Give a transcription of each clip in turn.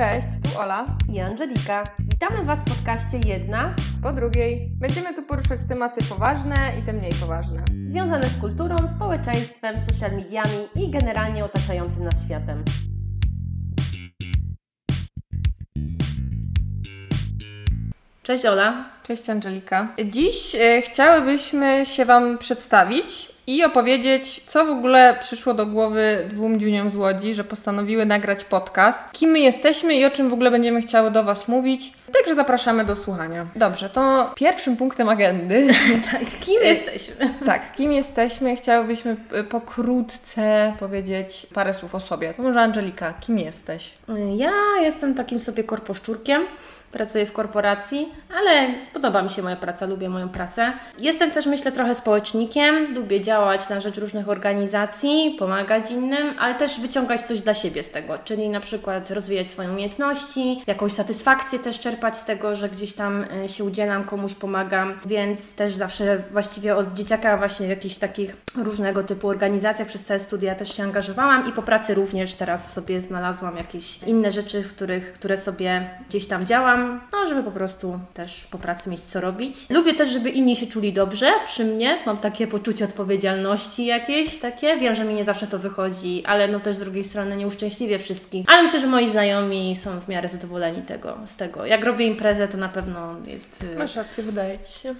Cześć, tu Ola. i Angelika. Witamy Was w podcaście Jedna, Po drugiej, będziemy tu poruszać tematy poważne i te mniej poważne. związane z kulturą, społeczeństwem, social mediami i generalnie otaczającym nas światem. Cześć Ola. Cześć Angelika. Dziś e, chciałybyśmy się Wam przedstawić i opowiedzieć, co w ogóle przyszło do głowy dwóm dziuniom z Łodzi, że postanowiły nagrać podcast. Kim my jesteśmy i o czym w ogóle będziemy chciały do Was mówić. Także zapraszamy do słuchania. Dobrze, to pierwszym punktem agendy Tak, kim jesteśmy? Tak, kim jesteśmy? Chciałybyśmy pokrótce powiedzieć parę słów o sobie. To może Angelika, kim jesteś? Ja jestem takim sobie korposzczurkiem. Pracuję w korporacji, ale podoba mi się moja praca, lubię moją pracę. Jestem też, myślę, trochę społecznikiem. Lubię działać na rzecz różnych organizacji, pomagać innym, ale też wyciągać coś dla siebie z tego, czyli na przykład rozwijać swoje umiejętności, jakąś satysfakcję też czerpać z tego, że gdzieś tam y, się udzielam, komuś pomagam, więc też zawsze właściwie od dzieciaka właśnie w jakichś takich różnego typu organizacjach przez całe studia też się angażowałam i po pracy również teraz sobie znalazłam jakieś inne rzeczy, w których, które sobie gdzieś tam działam, no żeby po prostu też po pracy mieć co robić. Lubię też, żeby inni się czuli dobrze przy mnie, mam takie poczucie odpowiedzialności jakieś takie, wiem, że mi nie zawsze to wychodzi, ale no też z drugiej strony nie uszczęśliwię wszystkich, ale myślę, że moi znajomi są w miarę zadowoleni tego, z tego. Jak robię imprezę, to na pewno jest... y, Masz rację, wydaje Ci się.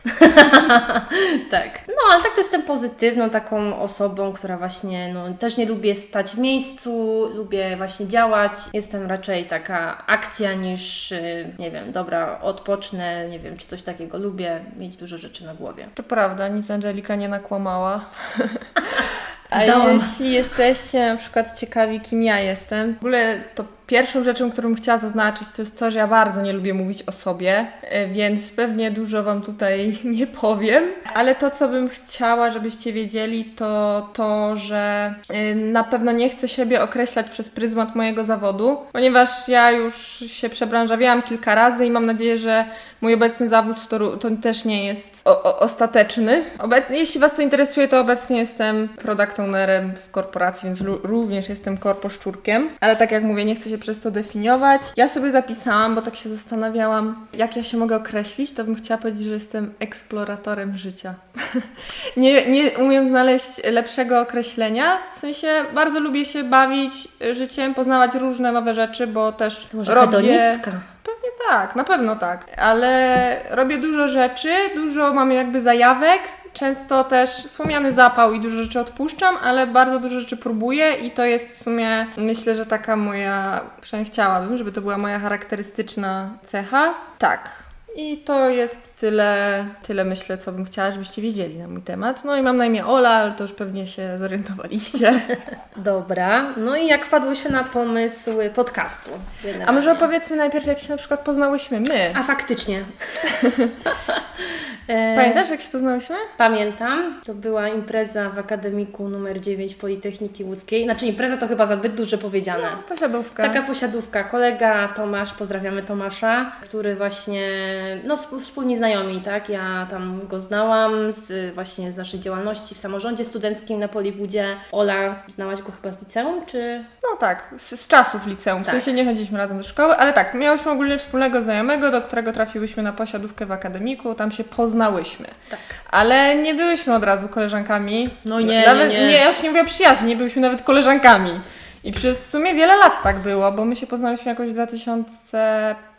tak. No, ale tak to jestem pozytywną taką osobą, która właśnie, no, też nie lubię stać w miejscu, lubię właśnie działać. Jestem raczej taka akcja niż, y, nie wiem, dobra, odpocznę, nie wiem, czy coś takiego. Lubię mieć dużo rzeczy na głowie. To prawda, nic Angelika nie nakłamała. A Zdałam. jeśli jesteście na przykład ciekawi, kim ja jestem, w ogóle to pierwszą rzeczą, którą chciała zaznaczyć, to jest to, że ja bardzo nie lubię mówić o sobie, e, więc pewnie dużo Wam tutaj nie powiem, ale to, co bym chciała, żebyście wiedzieli, to to, że e, na pewno nie chcę siebie określać przez pryzmat mojego zawodu, ponieważ ja już się przebranżawiałam kilka razy i mam nadzieję, że mój obecny zawód to, to też nie jest o, o, ostateczny. Jeśli Was to interesuje, to obecnie jestem product ownerem w korporacji, więc ró- również jestem korposzczurkiem. Ale tak jak mówię, nie chcę się przez to definiować. Ja sobie zapisałam, bo tak się zastanawiałam, jak ja się mogę określić, to bym chciała powiedzieć, że jestem eksploratorem życia. nie, nie umiem znaleźć lepszego określenia. W sensie bardzo lubię się bawić życiem, poznawać różne nowe rzeczy, bo też może robię... hedonistka. Pewnie tak, na pewno tak. Ale robię dużo rzeczy, dużo mam jakby zajawek, często też słomiany zapał i dużo rzeczy odpuszczam, ale bardzo dużo rzeczy próbuję i to jest w sumie, myślę, że taka moja, przynajmniej chciałabym, żeby to była moja charakterystyczna cecha. Tak. I to jest tyle, tyle myślę, co bym chciała, żebyście wiedzieli na mój temat. No i mam na imię Ola, ale to już pewnie się zorientowaliście. Dobra. No i jak wpadłyśmy na pomysł podcastu? A generalnie? może opowiedzmy najpierw, jak się na przykład poznałyśmy my. A faktycznie. E, Pamiętasz, jak się poznałyśmy? Pamiętam, to była impreza w Akademiku numer 9 Politechniki Łódzkiej. Znaczy impreza to chyba za zbyt duże powiedziane. Posiadówka. Taka posiadówka. Kolega Tomasz, pozdrawiamy Tomasza, który właśnie, no sp- wspólni znajomi, tak? Ja tam go znałam z właśnie z naszej działalności w samorządzie studenckim na Polibudzie. Ola, znałaś go chyba z liceum, czy... No tak, z, z czasów liceum. W Tak. sensie nie chodziliśmy razem do szkoły, ale tak, miałyśmy ogólnie wspólnego znajomego, do którego trafiłyśmy na posiadówkę w akademiku, tam się poznałyśmy. Tak. Ale nie byłyśmy od razu koleżankami. No nie, nawet, nie, nie. ja już nie mówię przyjaźni, nie byłyśmy nawet koleżankami. I przez w sumie wiele lat tak było, bo my się poznałyśmy jakoś w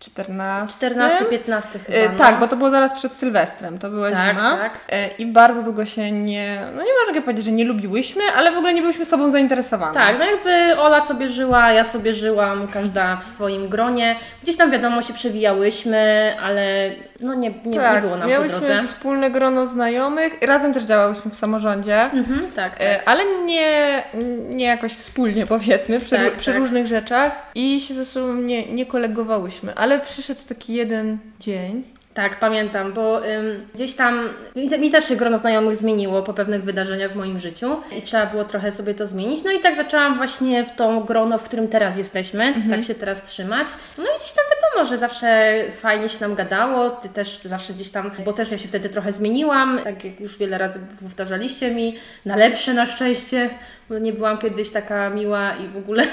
2014. 14-15 chyba, E, no. Tak, bo to było zaraz przed Sylwestrem, to była Tak, zima. tak. E, I bardzo długo się nie, no nie mogę powiedzieć, że nie lubiłyśmy, ale w ogóle nie byłyśmy sobą zainteresowane. Tak, no jakby Ola sobie żyła, ja sobie żyłam, każda w swoim gronie. Gdzieś tam wiadomo się przewijałyśmy, ale no nie, nie, nie było nam po miałyśmy drodze. wspólne grono znajomych, razem też działałyśmy w samorządzie, Mhm, tak, tak. e, ale nie, nie jakoś wspólnie powiedzmy, przy, Tak, przy tak. różnych rzeczach i się ze sobą nie, nie kolegowałyśmy, ale przyszedł taki jeden dzień, Tak, pamiętam, bo ym, gdzieś tam mi, te, mi też się grono znajomych zmieniło po pewnych wydarzeniach w moim życiu i trzeba było trochę sobie to zmienić. No i tak zaczęłam właśnie w to grono, w którym teraz jesteśmy, tak się teraz trzymać. No i gdzieś tam wiadomo, że zawsze fajnie się nam gadało, Ty też zawsze gdzieś tam, bo też ja się wtedy trochę zmieniłam, tak jak już wiele razy powtarzaliście mi, na lepsze na szczęście, bo nie byłam kiedyś taka miła i w ogóle,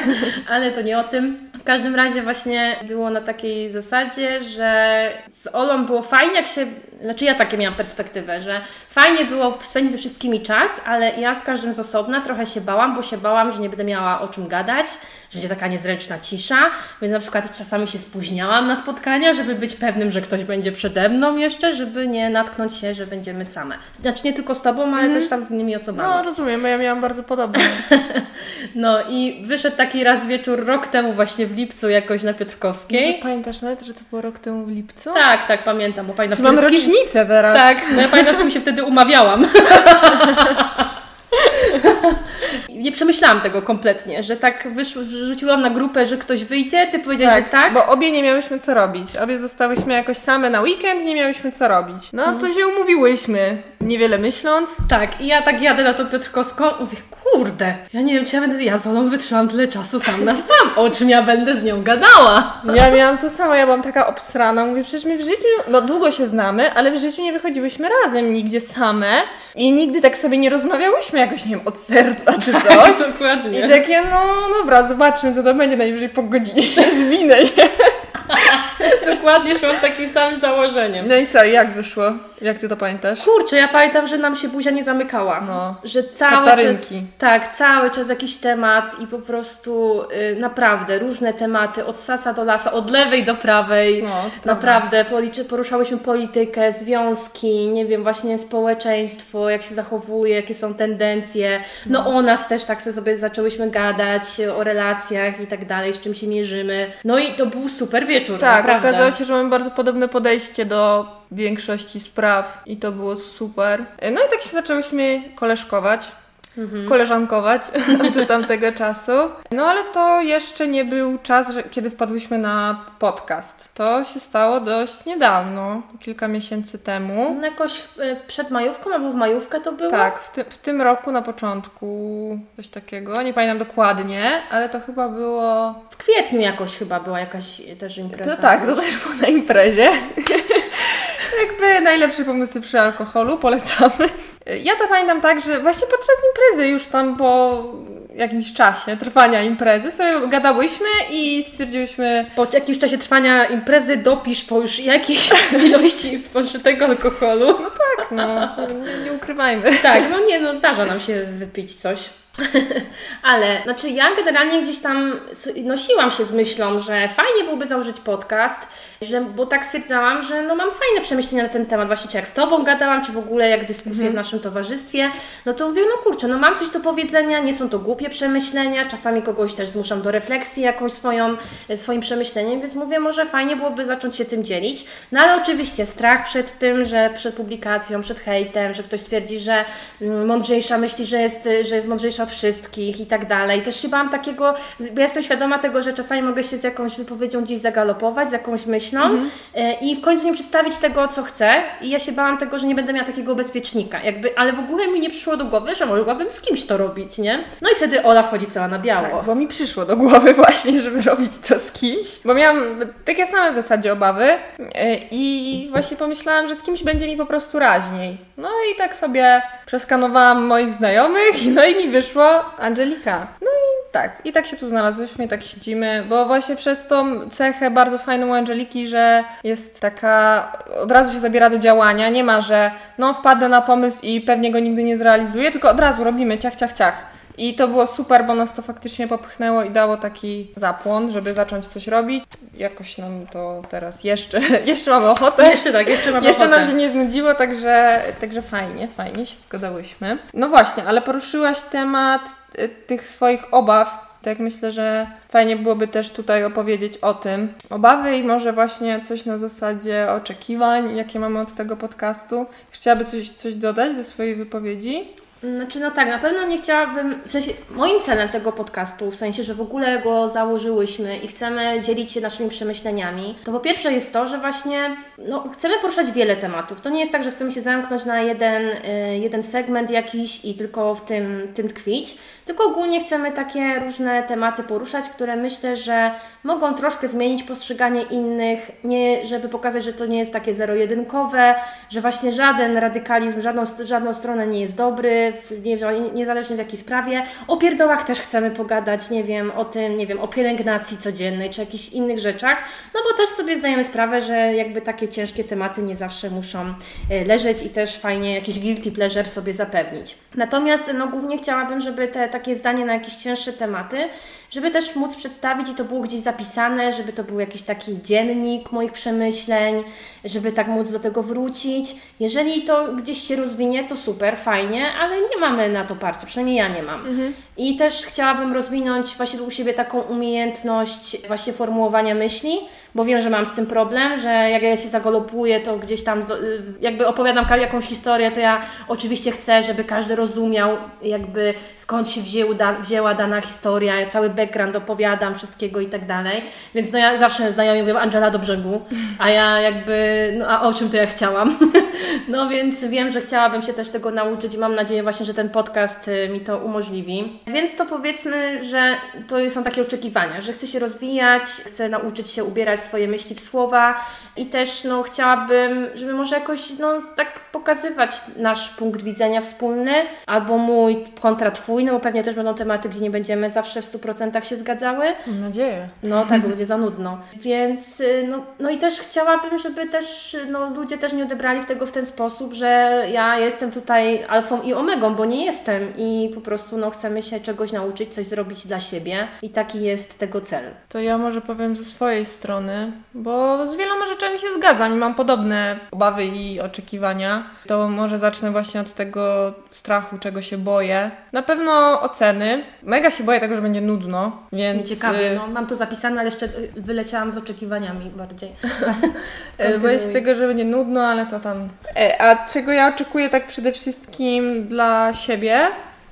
ale to nie o tym. W każdym razie właśnie było na takiej zasadzie, że z Olą było fajnie, jak się, znaczy ja takie miałam perspektywę, że fajnie było spędzić ze wszystkimi czas, ale ja z każdym z osobna trochę się bałam, bo się bałam, że nie będę miała o czym gadać, że będzie taka niezręczna cisza, więc na przykład czasami się spóźniałam na spotkania, żeby być pewnym, że ktoś będzie przede mną jeszcze, żeby nie natknąć się, że będziemy same. Znaczy nie tylko z Tobą, ale mm. też tam z innymi osobami. No rozumiem, ja miałam bardzo podobne. no i wyszedł taki raz wieczór rok temu właśnie w lipcu jakoś na Piotrkowskiej. Może pamiętasz nawet, że to było rok temu w lipcu? Tak, tak, pamiętam, bo pamiętam. Rocznicę teraz. Tak, no ja pamiętam z kim się wtedy umawiałam. nie przemyślałam tego kompletnie, że tak wyszło, rzuciłam na grupę, że ktoś wyjdzie, ty powiedziałeś, tak, że tak. Bo obie nie miałyśmy co robić. Obie zostałyśmy jakoś same na weekend, nie miałyśmy co robić. No to się umówiłyśmy, niewiele myśląc. Tak, i ja tak jadę na tą Piotrkowską, mówię, kurde, ja nie wiem, czy ja będę, ja z Olą wytrzymam tyle czasu sam na sam, o czym ja będę z nią gadała. Ja miałam to samo, ja byłam taka obsrana, mówię, przecież my w życiu, no długo się znamy, ale w życiu nie wychodziłyśmy razem nigdzie same i nigdy tak sobie nie rozmawiałyśmy jakoś, nie wiem, od serca czy coś. Tak, dokładnie. I takie, no dobra, zobaczmy, co to będzie, najwyżej po godzinie się zwinę. Dokładnie szło z takim samym założeniem. No i co, jak wyszło? Jak ty to pamiętasz? Kurczę, ja pamiętam, że nam się buzia nie zamykała. No. Że cały Katarynki. czas. Tak, cały czas jakiś temat i po prostu y, naprawdę różne tematy, od sasa do lasa, od lewej do prawej. No, naprawdę policzy, poruszałyśmy politykę, związki, nie wiem, właśnie społeczeństwo, jak się zachowuje, jakie są tendencje. No, no. o nas też tak sobie zaczęłyśmy gadać, o relacjach i tak dalej, z czym się mierzymy. No i to był super wieczór. Tak, naprawdę. Okazało się, że mamy bardzo podobne podejście do większości spraw i to było super. No i tak się zaczęłyśmy koleżkować. Mhm. koleżankować do tamtego czasu. No ale to jeszcze nie był czas, że, kiedy wpadłyśmy na podcast. To się stało dość niedawno, kilka miesięcy temu. No jakoś y, przed majówką albo w majówkę to było? Tak, w, ty, w tym roku na początku coś takiego, nie pamiętam dokładnie, ale to chyba było... W kwietniu jakoś chyba była jakaś też impreza. To tak, to też było na imprezie. Jakby najlepsze pomysły przy alkoholu, polecamy. Ja to pamiętam tak, że właśnie podczas imprezy już tam po jakimś czasie trwania imprezy sobie gadałyśmy i stwierdziłyśmy... Po jakimś czasie trwania imprezy dopisz po już jakiejś ilości spożytego alkoholu. No tak, no. Nie, nie ukrywajmy. Tak, no nie, no zdarza nam się wypić coś. Ale, znaczy ja generalnie gdzieś tam nosiłam się z myślą, że fajnie byłoby założyć podcast, że, bo tak stwierdzałam, że no mam fajne przemyślenia na ten temat, właśnie czy jak z Tobą gadałam, czy w ogóle jak dyskusje mm. w naszym towarzystwie, no to mówię, no kurczę, no mam coś do powiedzenia, nie są to głupie przemyślenia, czasami kogoś też zmuszam do refleksji jakąś swoją, swoim przemyśleniem, więc mówię, może fajnie byłoby zacząć się tym dzielić, no ale oczywiście strach przed tym, że przed publikacją, przed hejtem, że ktoś stwierdzi, że mm, mądrzejsza myśli, że jest, że jest mądrzejsza od wszystkich i tak dalej. Też się bałam takiego, bo ja jestem świadoma tego, że czasami mogę się z jakąś wypowiedzią gdzieś zagalopować, z jakąś myślą mhm. E, i w końcu nie przedstawić tego, co chcę i ja się bałam tego, że nie będę miała takiego bezpiecznika, jakby, ale w ogóle mi nie przyszło do głowy, że mogłabym z kimś to robić, nie? No i wtedy Ola wchodzi cała na biało. Tak, bo mi przyszło do głowy właśnie, żeby robić to z kimś, bo miałam takie same w zasadzie obawy e, i właśnie pomyślałam, że z kimś będzie mi po prostu raźniej. No i tak sobie przeskanowałam moich znajomych, no i mi wyszło Angelika. No i tak, i tak się tu znalazłyśmy i tak siedzimy, bo właśnie przez tą cechę bardzo fajną Angeliki, że jest taka, od razu się zabiera do działania, nie ma, że no wpadnę na pomysł i pewnie go nigdy nie zrealizuję, tylko od razu robimy ciach, ciach, ciach. I to było super, bo nas to faktycznie popchnęło i dało taki zapłon, żeby zacząć coś robić. Jakoś nam to teraz jeszcze, jeszcze mamy ochotę. Jeszcze tak, jeszcze mamy jeszcze ochotę. nam się nie znudziło, także, także fajnie, fajnie się zgadałyśmy. No właśnie, ale poruszyłaś temat y, tych swoich obaw, tak myślę, że fajnie byłoby też tutaj opowiedzieć o tym. Obawy i może właśnie coś na zasadzie oczekiwań, jakie mamy od tego podcastu. Chciałaby coś, coś dodać do swojej wypowiedzi? Znaczy, no tak, na pewno nie chciałabym, w sensie, moim celem tego podcastu, w sensie, że w ogóle go założyłyśmy i chcemy dzielić się naszymi przemyśleniami, to po pierwsze jest to, że właśnie, no, chcemy poruszać wiele tematów. To nie jest tak, że chcemy się zamknąć na jeden, y, jeden segment jakiś i tylko w tym, tym tkwić, tylko ogólnie chcemy takie różne tematy poruszać, które myślę, że mogą troszkę zmienić postrzeganie innych, nie, żeby pokazać, że to nie jest takie zero-jedynkowe, że właśnie żaden radykalizm, żadną, żadną stronę nie jest dobry, nie, niezależnie w jakiej sprawie. O pierdołach też chcemy pogadać, nie wiem, o tym, nie wiem, o pielęgnacji codziennej, czy jakichś innych rzeczach, no bo też sobie zdajemy sprawę, że jakby takie ciężkie tematy nie zawsze muszą e, leżeć i też fajnie jakiś guilty pleasure sobie zapewnić. Natomiast no głównie chciałabym, żeby te takie zdanie na jakieś cięższe tematy, żeby też móc przedstawić i to było gdzieś zapisane, żeby to był jakiś taki dziennik moich przemyśleń, żeby tak móc do tego wrócić. Jeżeli to gdzieś się rozwinie, to super, fajnie, ale nie mamy na to parcia, przynajmniej ja nie mam. Mhm. I też chciałabym rozwinąć właśnie u siebie taką umiejętność właśnie formułowania myśli, bo wiem, że mam z tym problem, że jak ja się zagalopuję, to gdzieś tam jakby opowiadam jakąś historię, to ja oczywiście chcę, żeby każdy rozumiał jakby skąd się wzięł, da, wzięła dana historia, ja cały background opowiadam, wszystkiego i tak dalej. Więc no ja zawsze znajomi mówią Angela do brzegu, a ja jakby, no a o czym to ja chciałam? no więc wiem, że chciałabym się też tego nauczyć i mam nadzieję właśnie, że ten podcast y, mi to umożliwi. Więc to powiedzmy, że to są takie oczekiwania, że chcę się rozwijać, chcę nauczyć się ubierać swoje myśli w słowa i też no, chciałabym, żeby może jakoś no, tak pokazywać nasz punkt widzenia wspólny, albo mój kontra Twój, no bo pewnie też będą tematy, gdzie nie będziemy zawsze w 100% się zgadzały. Mam nadzieję. No tak, będzie za nudno. Więc y, no, no i też chciałabym, żeby też no, ludzie też nie odebrali tego w ten sposób, że ja jestem tutaj alfą i omegą, bo nie jestem i po prostu no, chcemy się czegoś nauczyć, coś zrobić dla siebie i taki jest tego cel. To ja może powiem ze swojej strony, bo z wieloma rzeczami się zgadzam i mam podobne obawy i oczekiwania. To może zacznę właśnie od tego strachu, czego się boję. Na pewno oceny. Mega się boję tego, że będzie nudno, więc... Ciekawe, y, no, mam to zapisane, ale jeszcze wyleciałam z oczekiwaniami bardziej. boję się tego, że będzie nudno, ale to tam... E, a czego ja oczekuję tak przede wszystkim dla siebie?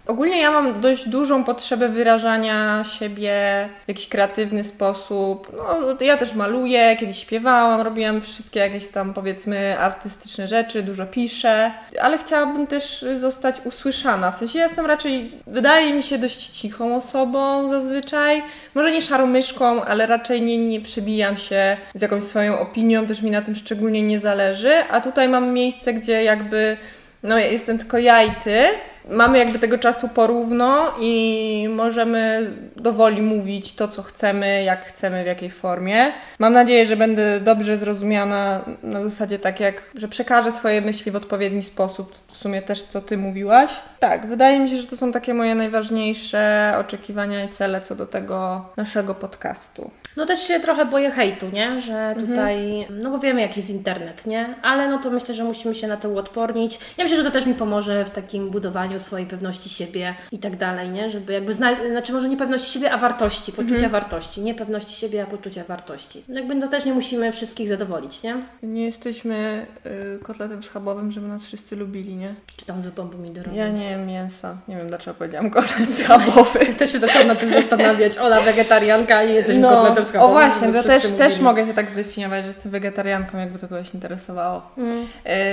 Ogólnie ja mam dość dużą potrzebę wyrażania siebie w jakiś kreatywny sposób. No, ja też maluję, kiedyś śpiewałam, robiłam wszystkie jakieś tam powiedzmy artystyczne rzeczy, dużo piszę, ale chciałabym też zostać usłyszana. W sensie ja jestem raczej, wydaje mi się, dość cichą osobą zazwyczaj. Może nie szarą myszką, ale raczej nie, nie przebijam się z jakąś swoją opinią, też mi na tym szczególnie nie zależy. A tutaj mam miejsce, gdzie jakby no jestem tylko ja i ty mamy jakby tego czasu porówno i możemy dowoli mówić to, co chcemy, jak chcemy, w jakiej formie. Mam nadzieję, że będę dobrze zrozumiana na zasadzie tak jak, że przekażę swoje myśli w odpowiedni sposób, w sumie też co Ty mówiłaś. Tak, wydaje mi się, że to są takie moje najważniejsze oczekiwania i cele co do tego naszego podcastu. No też się trochę boję hejtu, nie? Że mhm. tutaj, mhm. no bo wiemy jaki jest internet, nie? Ale no to myślę, że musimy się na to uodpornić. Ja myślę, że to też mi pomoże w takim budowaniu swojej pewności siebie i tak dalej, nie? Żeby jakby, zna... znaczy może nie pewności siebie, a wartości, poczucia mhm. wartości. Nie pewności siebie, a poczucia wartości. Jakby no też nie musimy wszystkich zadowolić, nie? Nie jesteśmy y, kotletem schabowym, żeby nas wszyscy lubili, nie? Czy tam zupą pomidorową? Ja nie jem mięsa. Nie wiem dlaczego powiedziałam kotlet schabowy. Ja też się zaczęłam nad tym zastanawiać. Ola wegetarianka i jesteśmy no, kotletem schabowym. O właśnie, to też, też mogę się tak zdefiniować, że jestem wegetarianką, jakby to kogoś interesowało. Mm. Y,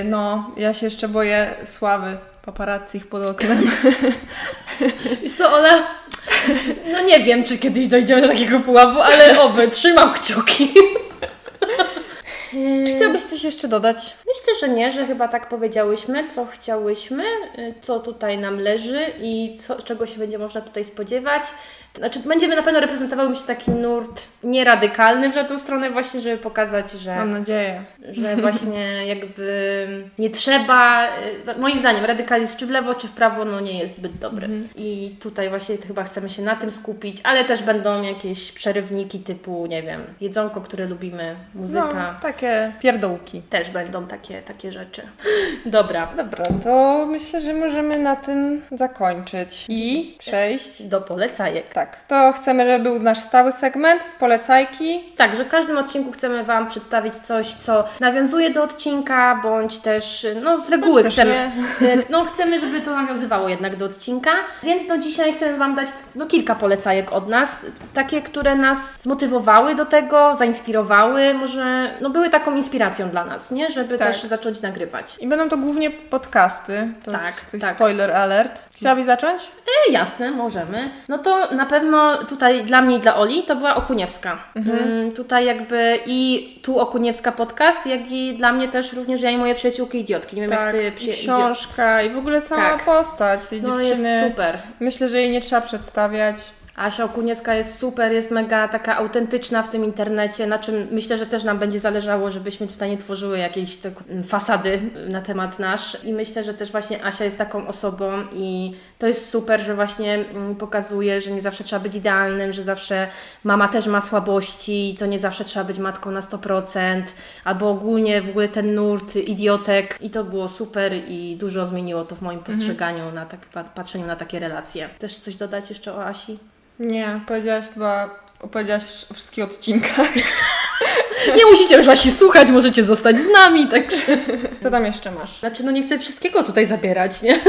no, ja się jeszcze boję sławy ich pod oknem. Wiesz co, ona... No nie wiem, czy kiedyś dojdziemy do takiego pułapu, ale oby, trzymam kciuki. Czy chciałbyś coś jeszcze dodać? Myślę, że nie, że chyba tak powiedziałyśmy, co chciałyśmy, y, co tutaj nam leży i co, czego się będzie można tutaj spodziewać. Znaczy, będziemy na pewno reprezentowały myślę taki nurt nieradykalny w żadną stronę właśnie, żeby pokazać, że... Mam nadzieję. Że właśnie jakby nie trzeba... Y, moim zdaniem radykalizm czy w lewo, czy w prawo, no nie jest zbyt dobry. Mhm. I tutaj właśnie chyba chcemy się na tym skupić, ale też będą jakieś przerywniki typu, nie wiem, jedzonko, które lubimy, muzyka. No, takie pierdołki. Też będą takie, takie rzeczy. Dobra. Dobra, to myślę, że możemy na tym zakończyć i przejść do polecajek. Tak. To chcemy, żeby był nasz stały segment, polecajki. Tak, że w każdym odcinku chcemy Wam przedstawić coś, co nawiązuje do odcinka, bądź też, no z reguły chcemy, no chcemy, żeby to nawiązywało jednak do odcinka, więc no dzisiaj chcemy Wam dać no kilka polecajek od nas, takie, które nas zmotywowały do tego, zainspirowały, może, no były taką inspiracją dla nas, nie? Żeby tak. też zacząć nagrywać. I będą to głównie podcasty. To Tak, jest, to jest tak. spoiler alert. Chciałabyś zacząć? E, jasne, możemy. No to na pewno tutaj dla mnie i dla Oli to była Okuniewska. Mm, tutaj jakby i tu Okuniewska podcast, jak i dla mnie też również ja i moje przyjaciółki idiotki. Nie wiem tak, jak ty i przyja- książka i w ogóle sama Tak. postać tej No dziewczyny. jest super. Myślę, że jej nie trzeba przedstawiać. Asia Okuniewska jest super, jest mega taka autentyczna w tym internecie, na czym myślę, że też nam będzie zależało, żebyśmy tutaj nie tworzyły jakiejś tak, fasady na temat nasz. I myślę, że też właśnie Asia jest taką osobą i to jest super, że właśnie mm, pokazuje, że nie zawsze trzeba być idealnym, że zawsze mama też ma słabości i to nie zawsze trzeba być matką na 100%, albo ogólnie w ogóle ten nurt idiotek i to było super i dużo zmieniło to w moim postrzeganiu, na tak, pa- patrzeniu na takie relacje. Chcesz coś dodać jeszcze o Asi? Nie, powiedziałaś chyba, opowiedziałaś o wszystkich odcinkach. Nie musicie już właśnie słuchać, możecie zostać z nami, także... Co tam jeszcze masz? Znaczy, no nie chcę wszystkiego tutaj zabierać, nie?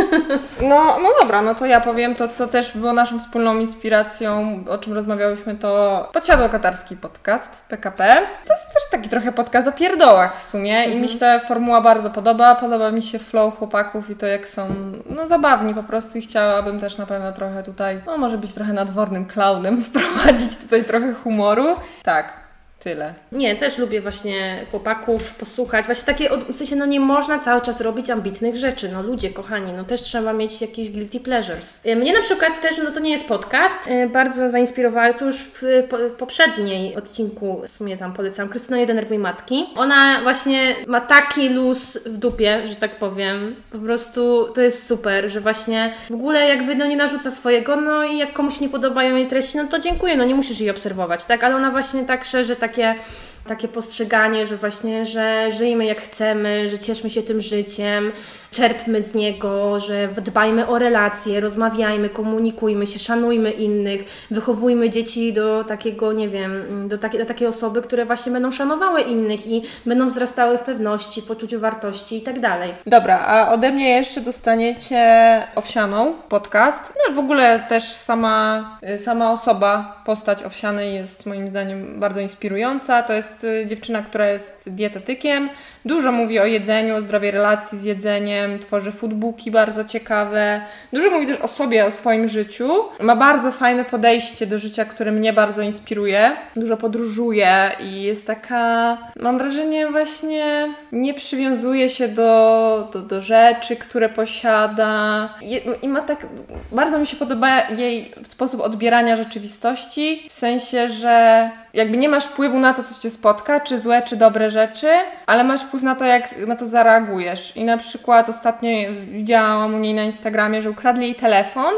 No, no dobra, no to ja powiem to, co też było naszą wspólną inspiracją, o czym rozmawiałyśmy, to Podsiadło Katarski Podcast, PKP. To jest też taki trochę podcast o pierdołach w sumie i mi się ta formuła bardzo podoba. Podoba mi się flow chłopaków i to jak są, no zabawni po prostu i chciałabym też na pewno trochę tutaj, no może być trochę nadwornym klaunem, wprowadzić tutaj trochę humoru. Tak, tyle. Nie, też lubię właśnie chłopaków posłuchać. Właśnie takie, w sensie, no nie można cały czas robić ambitnych rzeczy. No ludzie, kochani, no też trzeba mieć jakieś guilty pleasures. Y, Mnie na przykład też, no to nie jest podcast, y, bardzo zainspirowała, to już w, w poprzedniej odcinku, w sumie tam polecam, Krystyna Nie Denerwuj Matki. Ona właśnie ma taki luz w dupie, że tak powiem. Po prostu to jest super, że właśnie w ogóle jakby no nie narzuca swojego, no i jak komuś nie podobają jej treści, no to dziękuję, no nie musisz jej obserwować, tak? Ale ona właśnie tak szerzy takie, takie postrzeganie, że właśnie, że żyjmy jak chcemy, że cieszmy się tym życiem, czerpmy z niego, że dbajmy o relacje, rozmawiajmy, komunikujmy się, szanujmy innych, wychowujmy dzieci do takiego, nie wiem, do, do takiej osoby, które właśnie będą szanowały innych i będą wzrastały w pewności, poczuciu wartości i tak dalej. Dobra, a ode mnie jeszcze dostaniecie Owsianą podcast. No w ogóle też sama, y, sama osoba, postać Owsianej jest moim zdaniem bardzo inspirująca. To jest y, dziewczyna, która jest dietetykiem. Dużo mówi o jedzeniu, o zdrowej relacji z jedzeniem, tworzy foodbooki bardzo ciekawe. Dużo mówi też o sobie, o swoim życiu. Ma bardzo fajne podejście do życia, które mnie bardzo inspiruje. Dużo podróżuje i jest taka, mam wrażenie, właśnie nie przywiązuje się do, do, do rzeczy, które posiada. I, ma tak, bardzo mi się podoba jej sposób odbierania rzeczywistości, w sensie, że jakby nie masz wpływu na to, co cię spotka, czy złe, czy dobre rzeczy, ale masz wpływ na to, jak na to zareagujesz. I na przykład ostatnio widziałam u niej na Instagramie, że ukradli jej telefon,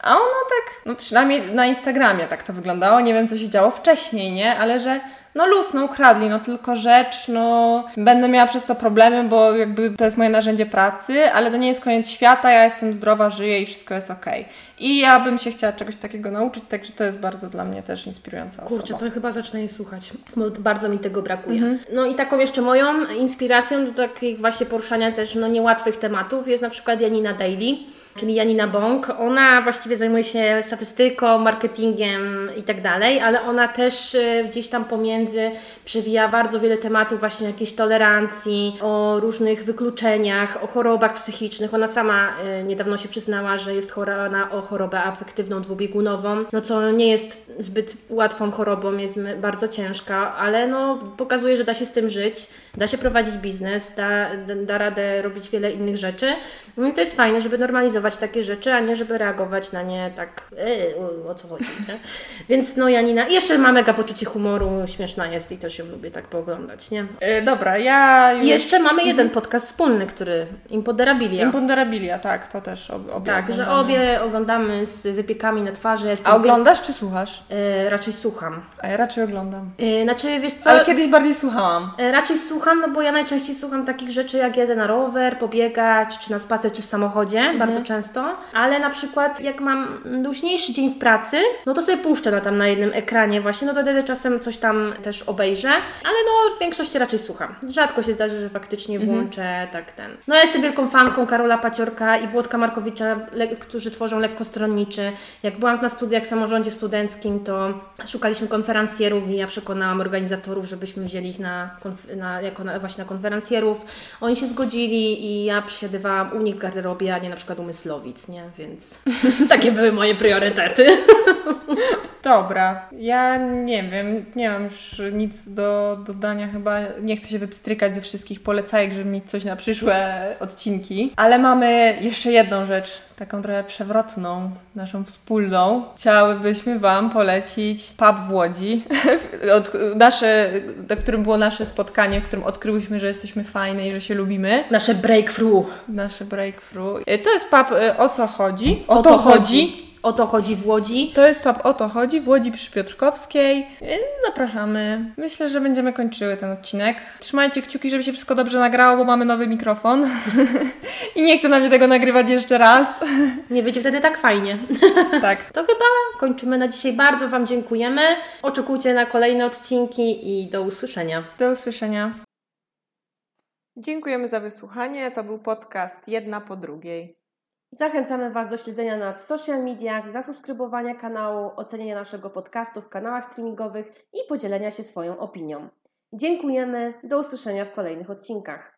a ona tak, no przynajmniej na Instagramie tak to wyglądało, nie wiem co się działo wcześniej, nie? Ale że no luz, no ukradli, no tylko rzecz, no będę miała przez to problemy, bo jakby to jest moje narzędzie pracy, ale to nie jest koniec świata, ja jestem zdrowa, żyję i wszystko jest okej. I ja bym się chciała czegoś takiego nauczyć, także to jest bardzo dla mnie też inspirująca Kurczę, osoba. to chyba zacznę jej słuchać, bo bardzo mi tego brakuje. No i taką jeszcze moją inspiracją do takich właśnie poruszania też no, niełatwych tematów jest na przykład Janina Daily, czyli Janina Bąk. Ona właściwie zajmuje się statystyką, marketingiem i tak dalej, ale ona też y, gdzieś tam pomiędzy przewija bardzo wiele tematów właśnie jakiejś tolerancji, o różnych wykluczeniach, o chorobach psychicznych. Ona sama y, niedawno się przyznała, że jest chora na o chorobę afektywną dwubiegunową, no co nie jest zbyt łatwą chorobą, jest bardzo ciężka, ale no pokazuje, że da się z tym żyć, da się prowadzić biznes, da, da radę robić wiele innych rzeczy. No i to jest fajne, żeby normalizować takie rzeczy, a nie żeby reagować na nie tak yy, o co chodzi, nie? Więc no Janina, i jeszcze ma mega poczucie humoru, śmieszna jest i też ją lubię tak pooglądać, nie? Y, dobra, ja już... I jeszcze mamy jeden podcast wspólny, który Imponderabilia. Imponderabilia, tak, to też ob, obie tak, że oglądamy. obie oglądamy z wypiekami na twarzy. Jestem A oglądasz czy słuchasz? E, raczej słucham. A ja raczej oglądam. E, znaczy, wiesz co? Ale kiedyś bardziej słuchałam. E, Raczej słucham, no bo ja najczęściej słucham takich rzeczy jak jedę na rower, pobiegać, czy na spacer, czy w samochodzie, bardzo często. Często, ale na przykład jak mam luźniejszy dzień w pracy, no to sobie puszczę na tam na jednym ekranie właśnie, no to wtedy czasem coś tam też obejrzę, ale no w większości raczej słucham. Rzadko się zdarzy, że faktycznie włączę tak ten. No ja jestem wielką fanką Karola Paciorka i Włodka Markowicza, którzy tworzą lekko stronniczy. Jak byłam na studiach w samorządzie studenckim, to szukaliśmy konferencjerów i ja przekonałam organizatorów, żebyśmy wzięli ich na, na, jako na, właśnie na konferencjerów. Oni się zgodzili i ja przysiadywałam u nich w garderobie, a nie na przykład u Myslowic, nie? Więc takie były moje priorytety. Dobra, ja nie wiem, nie mam już nic do dodania chyba. Nie chcę się wypstrykać ze wszystkich polecajek, żeby mieć coś na przyszłe odcinki. Ale mamy jeszcze jedną rzecz, taką trochę przewrotną, naszą wspólną. Chciałybyśmy Wam polecić pub w Łodzi, od, nasze, na którym było nasze spotkanie, w którym odkryłyśmy, że jesteśmy fajne i że się lubimy. Nasze breakthrough. Nasze breakthrough. To jest pub y, O co chodzi? O to chodzi. O to chodzi w Łodzi. To jest pub O to chodzi w Łodzi przy Piotrkowskiej. Yy, Zapraszamy. Myślę, że będziemy kończyły ten odcinek. Trzymajcie kciuki, żeby się wszystko dobrze nagrało, bo mamy nowy mikrofon. I nie chcę na mnie tego nagrywać jeszcze raz. Nie będzie wtedy tak fajnie. tak. To chyba kończymy na dzisiaj. Bardzo Wam dziękujemy. Oczekujcie na kolejne odcinki i do usłyszenia. Do usłyszenia. Dziękujemy za wysłuchanie. To był podcast Jedna po drugiej. Zachęcamy Was do śledzenia nas w social mediach, zasubskrybowania kanału, ocenienia naszego podcastu w kanałach streamingowych i podzielenia się swoją opinią. Dziękujemy. Do usłyszenia w kolejnych odcinkach.